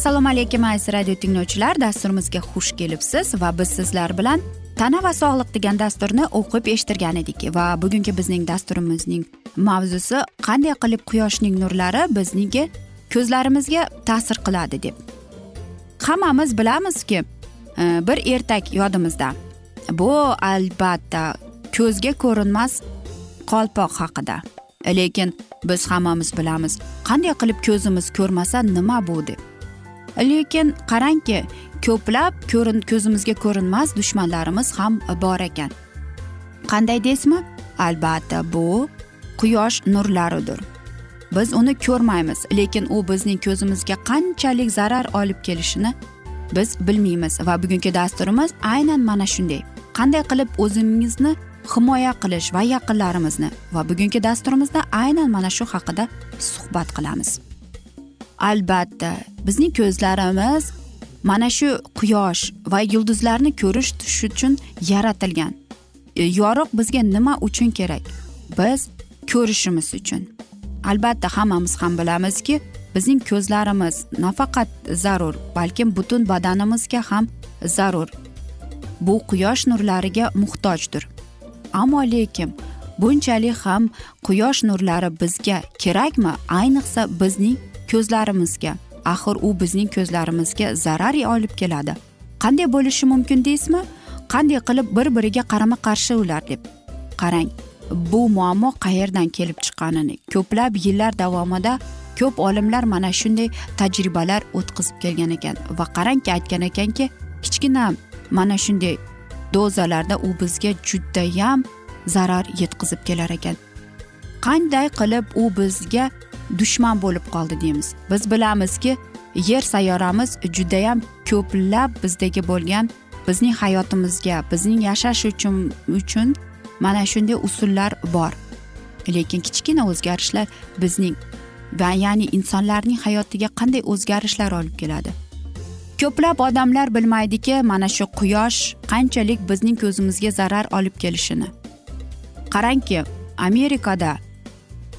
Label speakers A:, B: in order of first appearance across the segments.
A: assalomu alaykum aziz radio tinglovchilar. Dasturimizga xush kelibsiz va biz sizlar bilan tana va sog'liq degan dasturni o'qib eshittirgan edik. Va bugungi bizning dasturimizning mavzusi qanday qilib quyoshning nurlari bizniki ko'zlarimizga ta'sir qiladi deb. Hammamiz bilamizki e, bir ertak yodimizda bu albatta ko'zga ko'rinmas qolpoq haqida. Lekin biz hammamiz bilamiz qanday qilib ko'zimiz ko'rmasa nima bu deb. Lekin qarangki ko'plab ko'rin ko'zimizga ko'rinmas dushmanlarimiz ham bor ekan. Qanday deysizmi albatta bu quyosh nurlaridir biz uni ko'rmaymiz lekin u bizning ko'zimizga qanchalik zarar olib kelishini biz bilmaymiz va bugungi dasturimiz aynan mana shunday. Qanday qilib o'zingizni himoya qilish va yaqinlarimizni va bugungi dasturimizda aynan mana shu haqida suhbat qilamiz. Albatta. Bizning ko'zlarimiz mana shu quyosh va yulduzlarni ko'rish uchun yaratilgan. E, yorug' bizga nima uchun kerak? Biz ko'rishimiz uchun. Albatta hammamiz ham bilamizki bizning ko'zlarimiz nafaqat zarur balkim butun badanimizga ham zarur. Bu quyosh nurlariga muhtojdir. Ammo lekin bunchalik ham quyosh nurlari bizga kerakmi? Ayniqsa bizning ko'zlarimizga axir u bizning ko'zlarimizga zarar olib keladi. Qanday bo'lishi mumkin deysizmi? Qanday qilib bir biriga qarama qarshi ular deb. Qarang bu muammo qayerdan kelib chiqqanini ko'plab yillar davomida ko'p olimlar mana shunday tajribalar o'tkazib kelgan ekan va qarangki aytgan ekanki kichkina mana shunday dozalarda u bizga judayam zarar yetkazib kelar ekan. Qanday qilib u bizga dushman bo'lib qoldi deymiz. Biz bilamizki yer sayyoramiz judayam ko'plab bizdagi bo'lgan bizning hayotimizga bizning yashash uchun uchun mana shunday usullar bor. Lekin kichkina o'zgarishlar bizning va ya'ni insonlarning hayotiga qanday o'zgarishlar olib keladi? Ko'plab odamlar bilmaydiki mana shu quyosh qanchalik bizning ko'zimizga zarar olib kelishini. Qarangki amerikada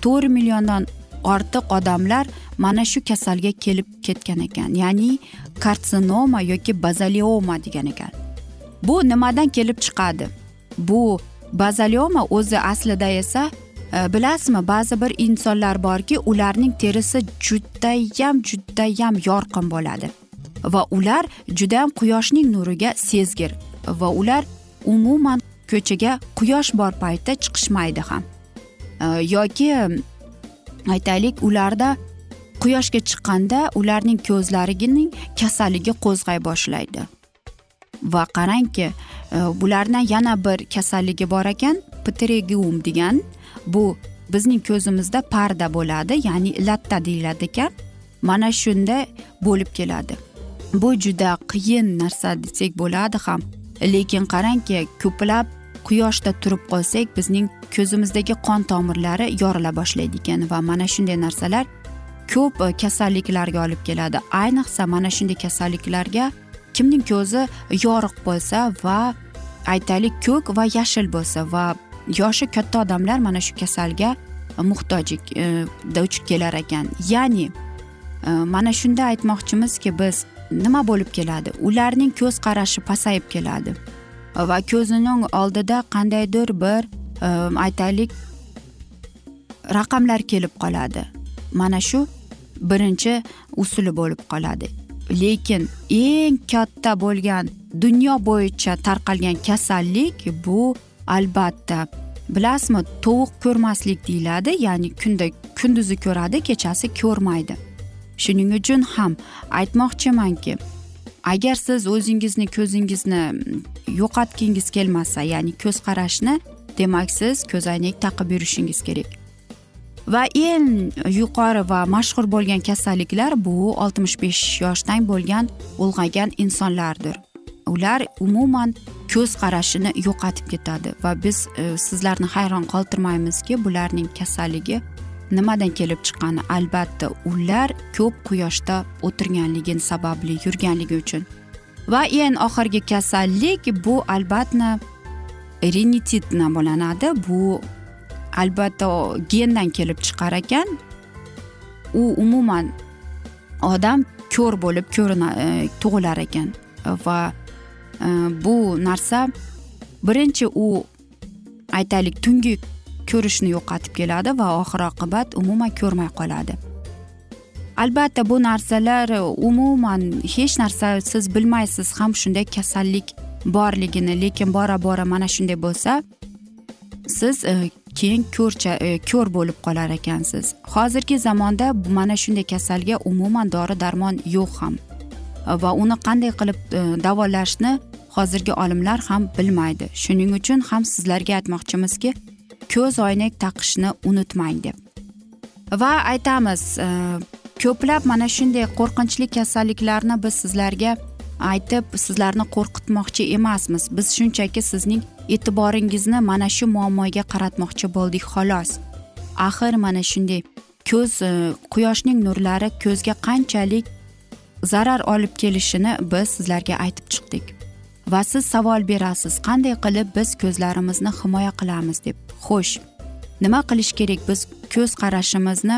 A: to'rt milliondan ortiq odamlar mana shu kasalga kelib ketgan ekan ya'ni karsinoma yoki bazalioma degan ekan. Bu nimadan kelib chiqadi? Bu bazalioma o'zi aslida esa e, bilasizmi ba'zi bir insonlar borki ularning terisi judayam judayam yorqin bo'ladi va ular judayam quyoshning nuriga sezgir va ular umuman ko'chaga quyosh bor paytda chiqishmaydi ham. E, yoki aytaylik ularda quyoshga chiqqanda ularning ko'zlarining kasalligi qo'zg'ay boshlaydi. Va qarangki e, bularni yana bir kasalligi bor ekan ptregium degan. Bu bizning ko'zimizda parda bo'ladi ya'ni latta deyiladi ekan. Mana shunda bo'lib keladi. Bu juda qiyin narsa desak bo'ladi ham. Lekin qarangki ko'plab quyoshda turib qolsak bizning ko'zimizdagi qon tomirlari yorila boshlaydi ekan va mana shunday narsalar ko'p e, kasalliklarga olib keladi. Ayniqsa mana shunday kasalliklarga kimning ko'zi yoriq bo'lsa va aytaylik ko'k va yashil bo'lsa va yoshi katta odamlar mana shu kasalga muhtoj e, e duch kelar ekan. Ya'ni e, mana shunda aytmoqchimizki biz nima bo'lib keladi? Ularning ko'z qarashi pasayib keladi. Va ko'zining oldida qandaydir bir ehm, aytaylik raqamlar kelib qoladi. Mana shu birinchi usuli bo'lib qoladi. Lekin eng katta bo'lgan dunyo bo'yicha tarqalgan kasallik bu albatta bilasizmi tovuq ko'rmaslik deyiladi ya'ni kunda kunduzi ko'radi kechasi ko'rmaydi. Shuning uchun ham aytmoqchimanki agar siz o'zingizni ko'zingizni mm, yo'qotgingiz kelmasa ya'ni ko'z qarashni demak siz ko'zoynak taqib yurishingiz kerak. Va eng yuqori va mashhur bo'lgan kasalliklar bu oltmish besh yoshdan bo'lgan ulg'aygan insonlardir. Ular umuman ko'z qarashini yo'qotib ketadi va biz e, sizlarni hayron qoldirmaymizki bularning kasalligi nimadan kelib chiqqani albatta ular ko'p quyoshda o'tirganligi sababli yurganligi uchun. Va eng oxirgi kasallik bu albatta rinitit bo'lanadi. Bu albatta gendan kelib chiqar ekan. U umuman odam ko'r bo'lib ko'rina e, tug'ilar ekan. Va e, bu narsa birinchi u aytaylik tungi ko'rishni yo'qotib keladi va oxir oqibat umuman ko'rmay qoladi. Albatta bu narsalar umuman hech narsa siz bilmaysiz ham shunday kasallik borligini lekin bora bora mana shunday bo'lsa siz e, keyin ko'rcha e, ko'r bo'lib qolar ekansiz. Hozirgi zamonda mana shunday kasalga umuman dori darmon yo'q ham. Va uni qanday qilib e, davolashni hozirgi olimlar ham bilmaydi. Shuning uchun ham sizlarga aytmoqchimizki ko'z oynak taqishni unutmang deb. Va aytamiz e, ko'plab mana shunday qo'rqinchli kasalliklarni biz sizlarga aytib sizlarni qo'rqitmoqchi emasmiz. Biz shunchaki sizning e'tiboringizni mana shu muammoga qaratmoqchi bo'ldik xolos. Axir mana shunday ko'z e, quyoshning nurlari ko'zga qanchalik zarar olib kelishini biz sizlarga aytib chiqdik. Va siz savol berasiz qanday qilib biz ko'zlarimizni himoya qilamiz deb. Xo'sh nima qilish kerak biz ko'z qarashimizni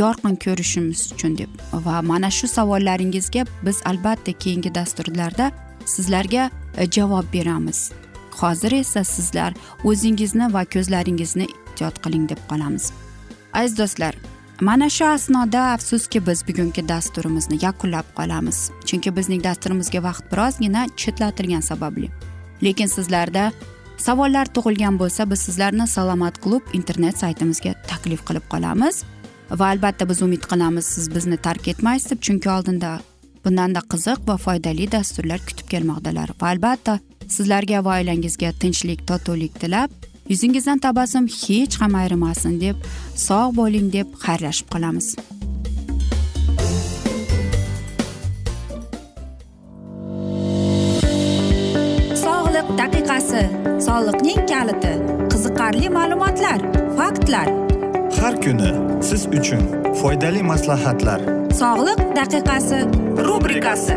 A: yorqin ko'rishimiz uchun deb. Va mana shu savollaringizga biz albatta keyingi dasturlarda sizlarga e, javob beramiz. Hozir esa sizlar o'zingizni va ko'zlaringizni ehtiyot qiling deb qolamiz. Aziz do'stlar mana shu asnoda afsuski biz bugungi dasturimizni yakunlab qolamiz. Chunki bizning dasturimizga vaqt birozgina chetlatilgani sababli. Lekin sizlarda savollar tug'ilgan bo'lsa biz sizlarni salomat klub internet saytimizga taklif qilib qolamiz. Va albatta biz umid qilamiz siz bizni tark etmaysiz deb chunki oldinda bundanda qiziq va foydali dasturlar kutib kelmoqdalar. Va albatta sizlarga va oilangizga tinchlik totuvlik tilab yuzingizdan tabassum hech ham ayrimasin deb sog' bo'ling deb xayrlashib qolamiz. Sog'liq daqiqasi soliqning kaliti qiziqarli ma'lumotlar faktlar.
B: Har kuni siz uchun foydali maslahatlar.
A: Sog'liq daqiqasi rubrikasi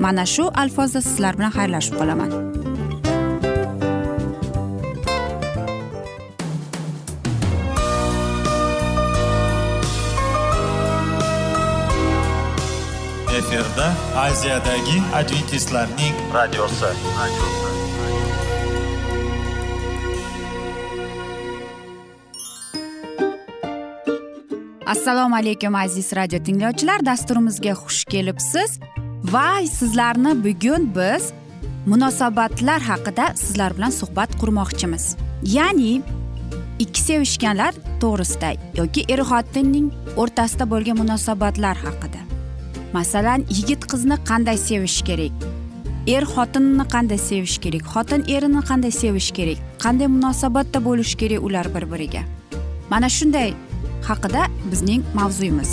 A: Mana shu alfozda sizlar bilan xayrlashib qolaman.
B: Efirda aziyadagi adventistlarning radiosi.
A: Assalomu alaykum aziz radio tinglovchilar. Dasturimizga xush kelibsiz va sizlarni bugun biz munosabatlar haqida sizlar bilan suhbat qurmoqchimiz. Ya'ni ikki sevishganlar to'g'risida yoki er xotinning o'rtasida bo'lgan munosabatlar haqida. Masalan yigit qizni qanday sevish kerak? Er xotinni qanday sevish kerak? Xotin erini qanday sevish kerak? Qanday munosabatda bo'lishi kerak ular bir biriga mana shunday haqida bizning mavzuyimiz.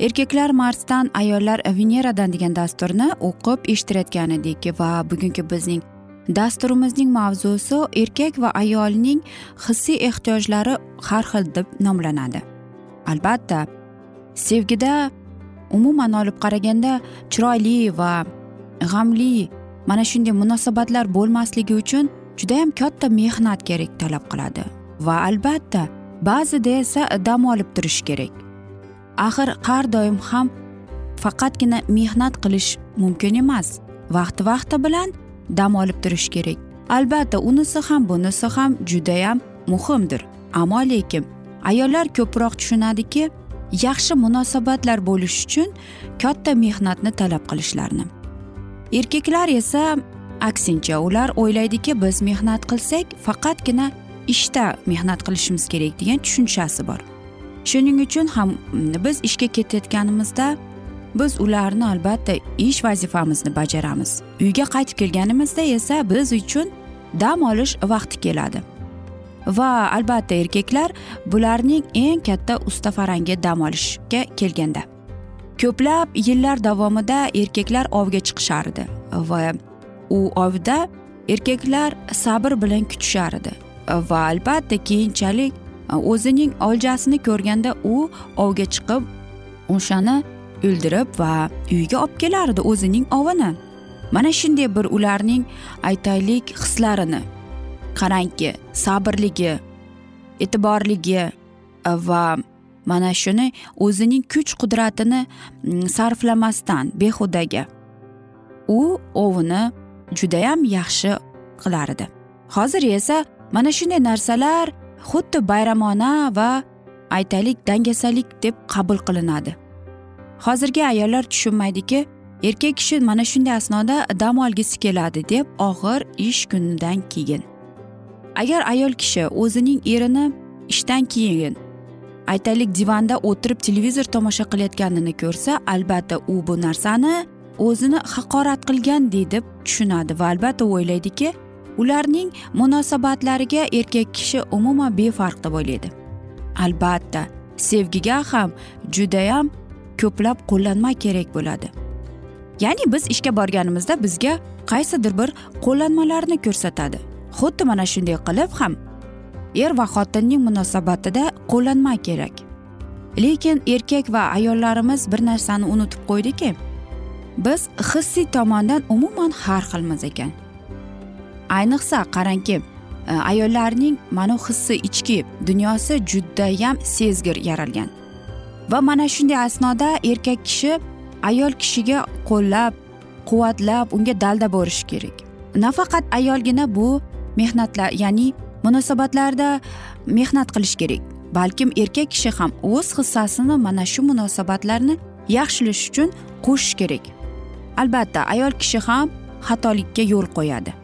A: erkaklar marsdan ayollar veneradan degan dasturni o'qib eshittirayotgan edik va bugungi bizning dasturimizning mavzusi erkak va ayolning hissiy ehtiyojlari har xil deb nomlanadi. Albatta sevgida umuman olib qaraganda chiroyli va g'amli mana shunday munosabatlar bo'lmasligi uchun judayam katta mehnat kerak talab qiladi. Va albatta ba'zida esa dam olib turish kerak. Axir har doim ham faqatgina mehnat qilish mumkin emas. Vaqti vaqti bilan dam olib turish kerak. Albatta unisi ham bunisi ham judayam muhimdir. Ammo lekin ayollar ko'proq tushunadiki yaxshi munosabatlar bo'lishi uchun katta mehnatni talab qilishlarini. Erkaklar esa aksincha ular o'ylaydiki biz mehnat qilsak faqatgina ishda mehnat qilishimiz kerak degan tushunchasi bor. Shuning uchun ham mm, biz ishga ketayotganimizda biz ularni albatta ish vazifamizni bajaramiz. Uyga qaytib kelganimizda esa biz uchun dam olish vaqti keladi. Va albatta erkaklar bularning eng katta ustafarangi dam olishga kelganda. Ko'plab yillar davomida erkaklar ovga chiqishardi va u ovda erkaklar sabr bilan kutishardi va albatta keyinchalik Э, o'zining oljasini ko'rganda u ovga chiqib o'shani o'ldirib va uyga olib kelardi o'zining ovini. Mana shunday bir ularning aytaylik hislarini qarangki sabrligi e'tiborligi e, va mana shuni o'zining kuch qudratini mm, sarflamasdan behudaga u ovini judayam yaxshi qilar edi hozir esa mana shunday narsalar xuddi bayramona va aytaylik dangasalik deb qabul qilinadi. Hozirgi ayollar tushunmaydiki erkak kishi mana shunday asnoda dam olgisi keladi deb og'ir ish kunidan keyin. Agar ayol kishi o'zining erini ishdan keyin aytaylik divanda o'tirib televizor tomosha qilayotganini ko'rsa albatta u bu narsani o'zini haqorat qilgan deb tushunadi va albatta o'ylaydiki ularning munosabatlariga erkak kishi umuman befarq deb o'ylaydi. Albatta sevgiga ham judayam ko'plab qo'llanma kerak bo'ladi. Ya'ni biz ishga borganimizda bizga qaysidir bir qo'llanmalarni ko'rsatadi. Xuddi mana shunday qilib ham er va xotinning munosabatida qo'llanma kerak. Lekin erkak va ayollarimiz bir narsani unutib qo'ydiki biz hissiy tomondan umuman har xilmiz ekan. Ayniqsa qarangki e, ayollarning mana hissi ichki dunyosi judayam sezgir yaralgan. Va mana shunday asnoda erkak kishi ayol kishiga qo'llab quvvatlab unga dalda bo'lishi kerak. Nafaqat ayolgina bu mehnatlar ya'ni munosabatlarda mehnat qilish kerak balkim erkak kishi ham o'z hissasini mana shu munosabatlarni yaxshilash uchun qo'shish kerak. Albatta ayol kishi ham xatolikka yo'l qo'yadi.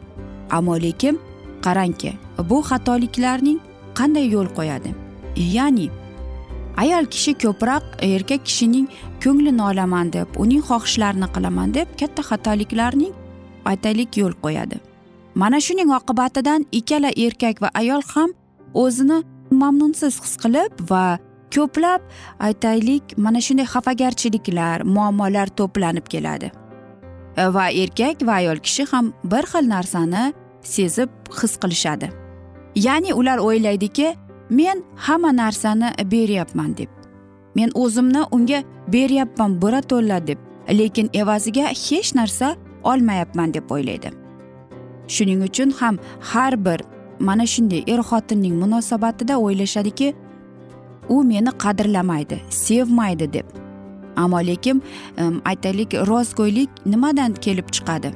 A: Ammo lekin qarangki bu xatoliklarning qanday yo'l qo'yadi? Ya'ni ayol kishi ko'proq erkak kishining ko'nglini olaman deb uning xohishlarini qilaman deb katta xatoliklarning aytaylik yo'l qo'yadi. Mana shuning oqibatidan ikkala erkak va ayol ham o'zini mamnunsiz his qilib va ko'plab aytaylik mana shunday xafagarchiliklar muammolar to'planib keladi. Va erkak va ayol kishi ham bir xil narsani sezib his qilishadi. Ya'ni ular o'ylaydiki men hamma narsani beryapman deb. Men o'zimni unga beryapman birato'la deb lekin evaziga hech narsa olmayapman deb o'ylaydi. Shuning uchun ham har bir mana shunday er xotinning munosabatida o'ylashadiki u meni qadrlamaydi sevmaydi deb. Ammo lekin aytaylik rostgo'ylik nimadan kelib chiqadi?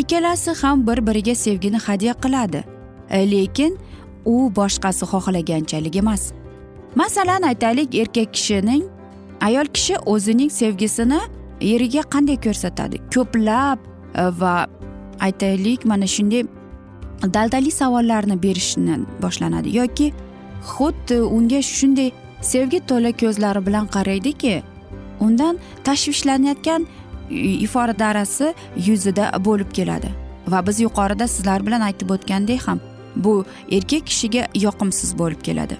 A: Ikkalasi ham bir biriga sevgini hadya qiladi. Lekin u boshqasi xohlaganchalik emas. Masalan aytaylik erkak kishining ayol kishi o'zining sevgisini eriga qanday ko'rsatadi? Ko'plab e, va aytaylik mana shunday daldali savollarni berishni boshlanadi. Yoki xuddi unga shunday sevgi to'la ko'zlari bilan qaraydiki undan tashvishlanayotgan ifodarasi yuzida bo'lib keladi. Va biz yuqorida sizlar bilan aytib o'tgandek ham bu erkak kishiga yoqimsiz bo'lib keladi.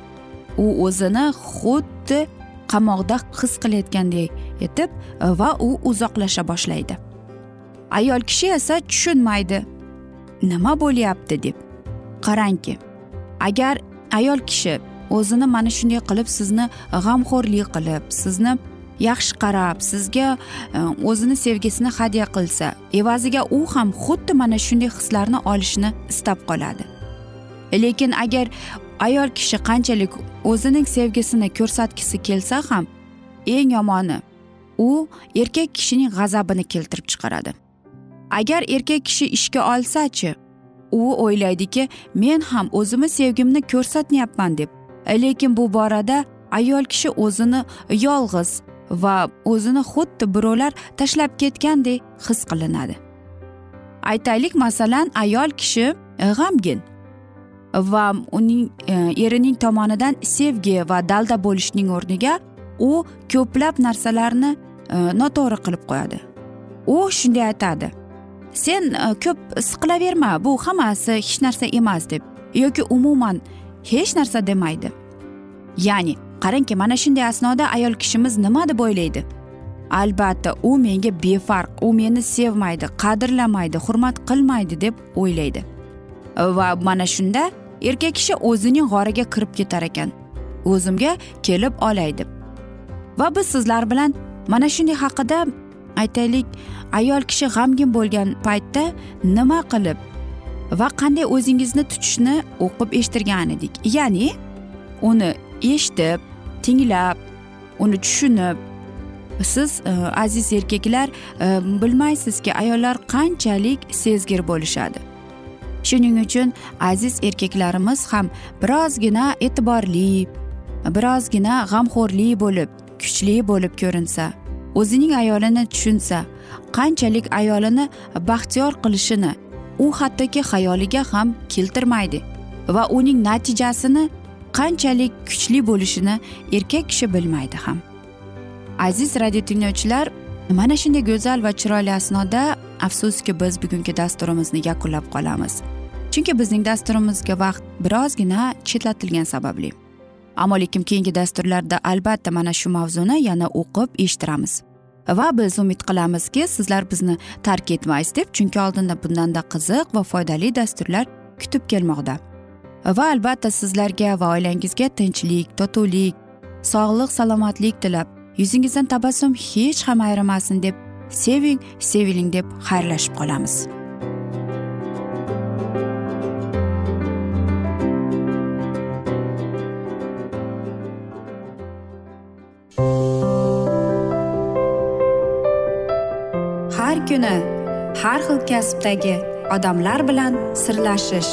A: U o'zini xuddi qamoqda his qilayotgandek etib va u uzoqlasha boshlaydi. Ayol kishi esa tushunmaydi. Nima bo'lyapti deb qarangki agar ayol kishi o'zini mana shunday qilib sizni g'amxo'rlik qilib sizni yaxshi qarab sizga e, o'zini sevgisini hadya qilsa evaziga u ham xuddi mana shunday hislarni olishni istab qoladi. Lekin agar ayol kishi qanchalik o'zining sevgisini ko'rsatgisi kelsa ham eng yomoni u erkak kishining g'azabini keltirib chiqaradi. Agar erkak kishi ishga olsachi u o'ylaydiki men ham o'zimni sevgimni ko'rsatmayapman deb. Lekin bu borada ayol kishi o'zini yolg'iz va o'zini xuddi birovlar tashlab ketgandek his qilinadi. Aytaylik masalan ayol kishi e, g'amgin va uning e, erining tomonidan sevgi va dalda bo'lishning o'rniga u ko'plab narsalarni e, noto'g'ri qilib qo'yadi. U shunday aytadi sen ko'p siqilaverma bu hammasi hech narsa emas deb yoki umuman hech narsa demaydi. Ya'ni qarangki mana shunday asnoda ayol kishimiz nima deb o'ylaydi? Albatta u menga befarq u meni sevmaydi qadrlamaydi hurmat qilmaydi deb o'ylaydi. Va mana shunda erkak kishi o'zining g'origa kirib ketar ekan. O'zimga kelib olay deb va biz sizlar bilan mana shunday haqida aytaylik. Ayol kishi g'amgin bo'lgan paytda nima qilib va qanday o'zingizni tutishni o'qib eshittirgan edik. Ya'ni uni eshitib tinglab uni tushunib siz e, aziz erkaklar e, bilmaysizki ayollar qanchalik sezgir bo'lishadi. Shuning uchun aziz erkaklarimiz ham birozgina e'tiborli birozgina g'amxo'rli bo'lib kuchli bo'lib ko'rinsa o'zining ayolini tushunsa qanchalik ayolini baxtiyor qilishini u hattoki xayoliga ham keltirmaydi va uning natijasini qanchalik kuchli bo'lishini erkak kishi bilmaydi ham. Aziz radio tinglovchilar mana shunday go'zal va chiroyli asnoda afsuski biz bugungi dasturimizni yakunlab qolamiz. Chunki bizning dasturimizga vaqt birozgina chetlatilgani sababli. Ammo lekin keyingi dasturlarda albatta mana shu mavzuni yana o'qib eshittiramiz. Va biz umid qilamizki sizlar bizni tark etmaysiz deb chunki oldinda bundanda qiziq va foydali dasturlar kutib kelmoqda. Va albatta sizlarga va oilangizga tinchlik totuvlik sog'lik salomatlik tilab. Yuzingizdan tabassum hech ham ayrimasin deb seving seviling deb xayrlashib qolamiz. Har kuni har xil kasbdagi odamlar bilan sirlashish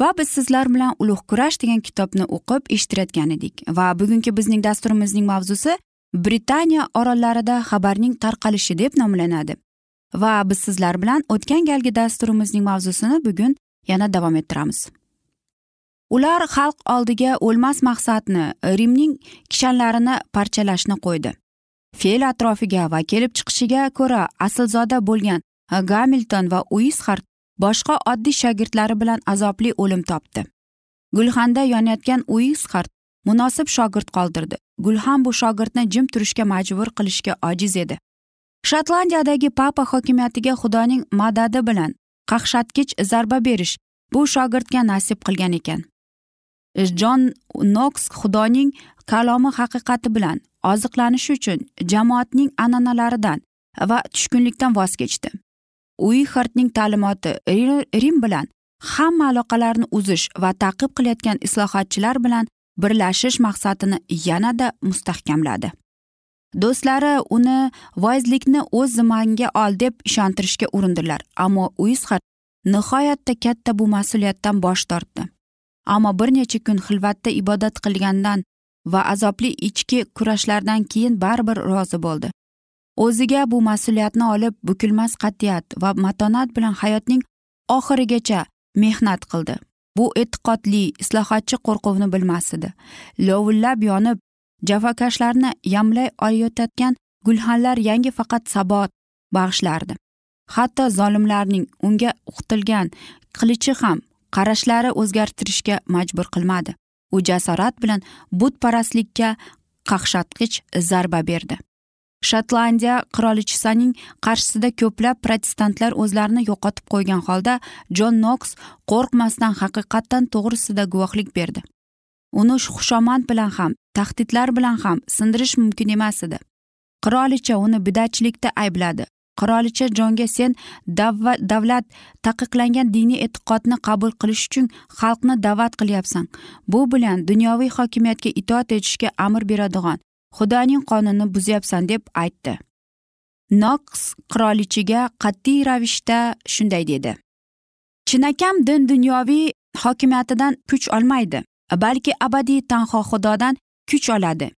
A: Va biz sizlar bilan ulug' kurash degan kitobni o'qib eshittirayotgan edik va bugungi bizning dasturimizning mavzusi britaniya orollarida xabarning tarqalishi deb nomlanadi. Va biz sizlar bilan o'tgan galgi dasturimizning mavzusini bugun yana davom ettiramiz. Ular xalq oldiga o'lmas maqsadni rimning kishanlarini parchalashni qo'ydi. Fe'l atrofiga va kelib chiqishiga ko'ra aslzoda bo'lgan gamilton va uisxart boshqa oddiy shogirdlari bilan azobli o'lim topdi. Gulxanda yonayotgan uisxart munosib shogird qoldirdi. Gulxan bu shogirdni jim turishga majbur qilishga ojiz edi. Shotlandiyadagi papa hokimiyatiga xudoning madadi bilan qaqshatgich zarba berish bu shogirdga nasib qilgan ekan. Jon noks xudoning kalomi haqiqati bilan oziqlanish uchun jamoatning an'analaridan va tushkunlikdan voz kechdi. Uixartning ta'limoti rim bilan hamma aloqalarni uzish va ta'qib qilayotgan islohotchilar bilan birlashish maqsadini yanada mustahkamladi. Do'stlari uni voizlikni o'z zimmangga ol deb ishontirishga urindilar ammo uisxart nihoyatda katta bu mas'uliyatdan bosh tortdi. Ammo bir necha kun xilvatda ibodat qilgandan va azobli ichki kurashlardan keyin baribir rozi bo'ldi. O'ziga bu mas'uliyatni olib bukilmas qat'iyat va matonat bilan hayotning oxirigacha mehnat qildi. Bu e'tiqodli islohotchi qo'rquvni bilmas edi lovullab yonib jafokashlarni yamlay olayotgan gulxanlar yangi faqat sabot bag'ishlardi. Hatto zolimlarning unga uqtilgan qilichi ham qarashlari o'zgartirishga majbur qilmadi. U jasorat bilan butparastlikka qaqshatqich zarba berdi. Shotlandiya qirolichasining qarshisida ko'plab protestantlar o'zlarini yo'qotib qo'ygan holda jon noks qo'rqmasdan haqiqatdan to'g'risida guvohlik berdi. Uni xushomad bilan ham tahdidlar bilan ham sindirish mumkin emas edi. Qirolicha uni bidatchilikda aybladi. Qirolicha jonga sen davlat taqiqlangan diniy e'tiqodni qabul qilish uchun xalqni da'vat qilyapsan. Bu bilan dunyoviy hokimiyatga itoat etishga amr beradigan xudoning qonunini buzyapsan deb aytdi. Noqs qirolichaga qat'iy ravishda shunday dedi. Chinakam din dunyoviy hokimiyatidan kuch olmaydi balki abadiy tanho xudodan kuch oladi.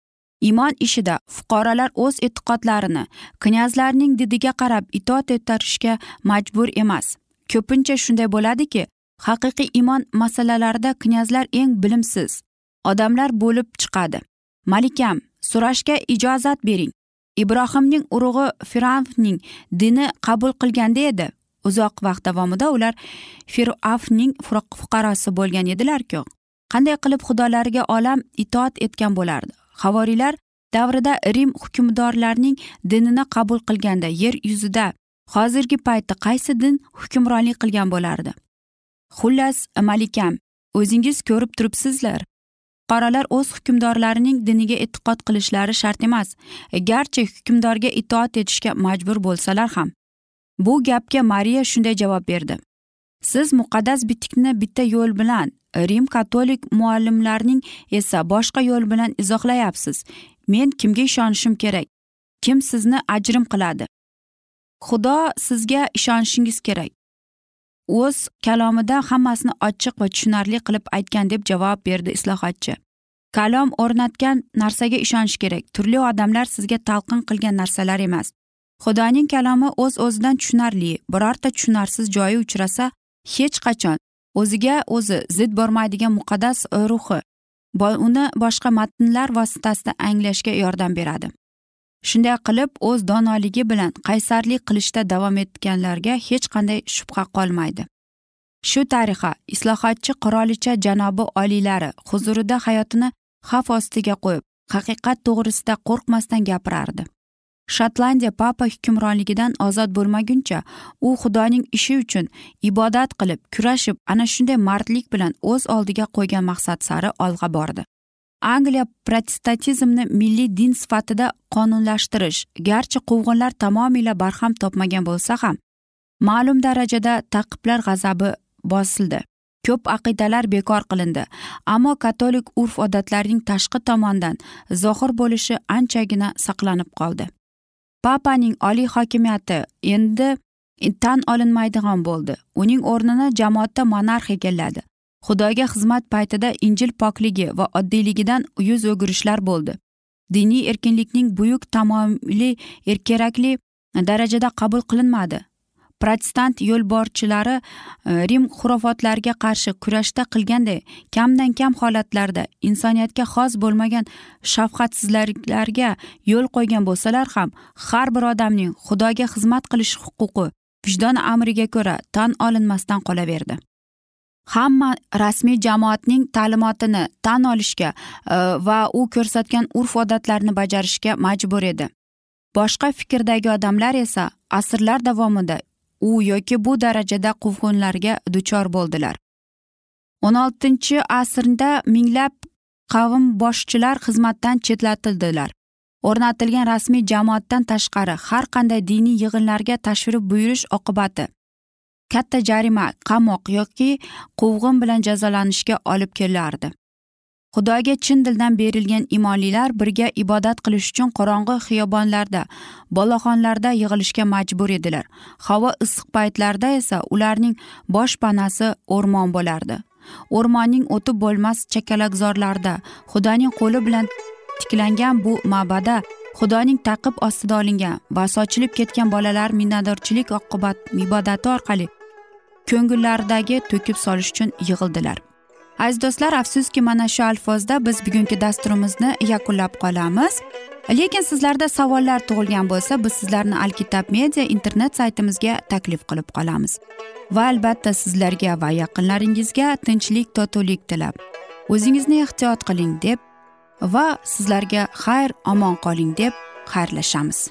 A: Iymon ishida fuqarolar o'z e'tiqodlarini knyazlarning didiga qarab itoat ettirishga majbur emas. Ko'pincha shunday bo'ladiki haqiqiy iymon masalalarida knyazlar eng bilimsiz odamlar bo'lib chiqadi. Malikam so'rashga ijozat bering. Ibrohimning urug'i firavning dini qabul qilganda edi. Uzoq vaqt davomida ular fir'avning fuqarosi bo'lgan edilarku. Qanday qilib xudolariga olam itoat etgan bo'lardi? Havoriylar davrida rim hukmdorlarining dinini qabul qilganda yer yuzida hozirgi paytda qaysi din hukmronlik qilgan bo'lardi? Xullas malikam o'zingiz ko'rib turibsizlar. Fuqarolar o'z hukmdorlarining diniga e'tiqod qilishlari shart emas. Garchi hukmdorga itoat etishga majbur bo'lsalar ham. Bu gapga mariya shunday javob berdi. Siz muqaddas bitikni bitta yo'l bilan rim katolik muallimlarning esa boshqa yo'l bilan izohlayapsiz. Men kimga ishonishim kerak? Kim sizni ajrim qiladi? Xudo sizga ishonishingiz kerak. O'z kalomida hammasini ochiq va tushunarli qilib aytgan deb javob berdi islohotchi. Kalom o'rnatgan narsaga ishonish kerak. Turli odamlar sizga talqin qilgan narsalar emas. Xudoning kalomi o'z o'zidan tushunarli birorta tushunarsiz joyi uchrasa hech qachon. O'ziga o'zi zid bormaydigan muqaddas ruhi. Uni boshqa matnlar vositasida anglashga yordam beradi. Shunday qilib o'z donoligi bilan qaysarlik qilishda davom etganlarga hech qanday shubha qolmaydi. Shu tariqa islohotchi qirolicha janobi oliylari huzurida hayotini xavf ostiga qo'yib haqiqat to'g'risida qo'rqmasdan gapirardi. Shotlandiya papa hukmronligidan ozod bo'lmaguncha u xudoning ishi uchun ibodat qilib kurashib ana shunday mardlik bilan o'z oldiga qo'ygan maqsad sari olg'a bordi. Angliya protestantizmni milliy din sifatida qonunlashtirish garchi quvg'inlar tamomila barham topmagan bo'lsa ham ma'lum darajada taqiblar g'azabi bosildi. Ko'p aqidalar bekor qilindi ammo katolik urf odatlarning tashqi tomondan zohir bo'lishi anchagina saqlanib qoldi. Papaning oliy hokimiyati endi tan olinmaydigan bo'ldi. Uning o'rnini jamoatda monarx egalladi. Xudoga xizmat paytida injil pokligi va oddiyligidan yuz o'girishlar bo'ldi. Diniy erkinlikning buyuk tamomiy kerakli darajada qabul qilinmadi. Protestant yo'lborchilari e, rim xurofotlariga qarshi kurashda qilganday kamdan kam holatlarda insoniyatga xos bo'lmagan shafqatsizliklarga yo'l qo'ygan bo'lsalar ham har bir odamning xudoga xizmat qilish huquqi vijdon amriga ko'ra tan olinmasdan qolaverdi. Hamma rasmiy jamoatning ta'limotini tan olishga e, va u ko'rsatgan urf odatlarni bajarishga majbur edi. Boshqa fikrdagi odamlar esa asrlar davomida u yoki bu darajada quvg'inlarga duchor bo'ldilar. O'n oltinchi asrda minglab qavm boshchilar xizmatdan chetlatildilar. O'rnatilgan rasmiy jamoatdan tashqari har qanday diniy yig'inlarga tashrif buyurish oqibati katta jarima qamoq yoki quvg'in bilan jazolanishga olib kelardi xudoga chin dildan berilgan imonlilar birga ibodat qilish uchun qorong'i xiyobonlarda boloxonlarda yig'ilishga majbur edilar. Havo issiq paytlarda esa ularning boshpanasi o'rmon bo'lardi. O'rmonning o'tib bo'lmas chakalakzorlarda xudoning qo'li bilan tiklangan bu ma'bada xudoning taqib ostida olingan va sochilib ketgan bolalar minnatdorchilik oqibat ibodati orqali ko'ngillaridagi to'kib solish uchun yig'ildilar. Aziz do'stlar afsuski mana shu alfozda biz bugungi dasturimizni yakunlab qolamiz. Lekin sizlarda savollar tug'ilgan bo'lsa biz sizlarni alkitab media internet saytimizga taklif qilib qolamiz. Va albatta sizlarga va yaqinlaringizga tinchlik totuvlik tilab. O'zingizni ehtiyot qiling deb va sizlarga xayr omon qoling deb xayrlashamiz.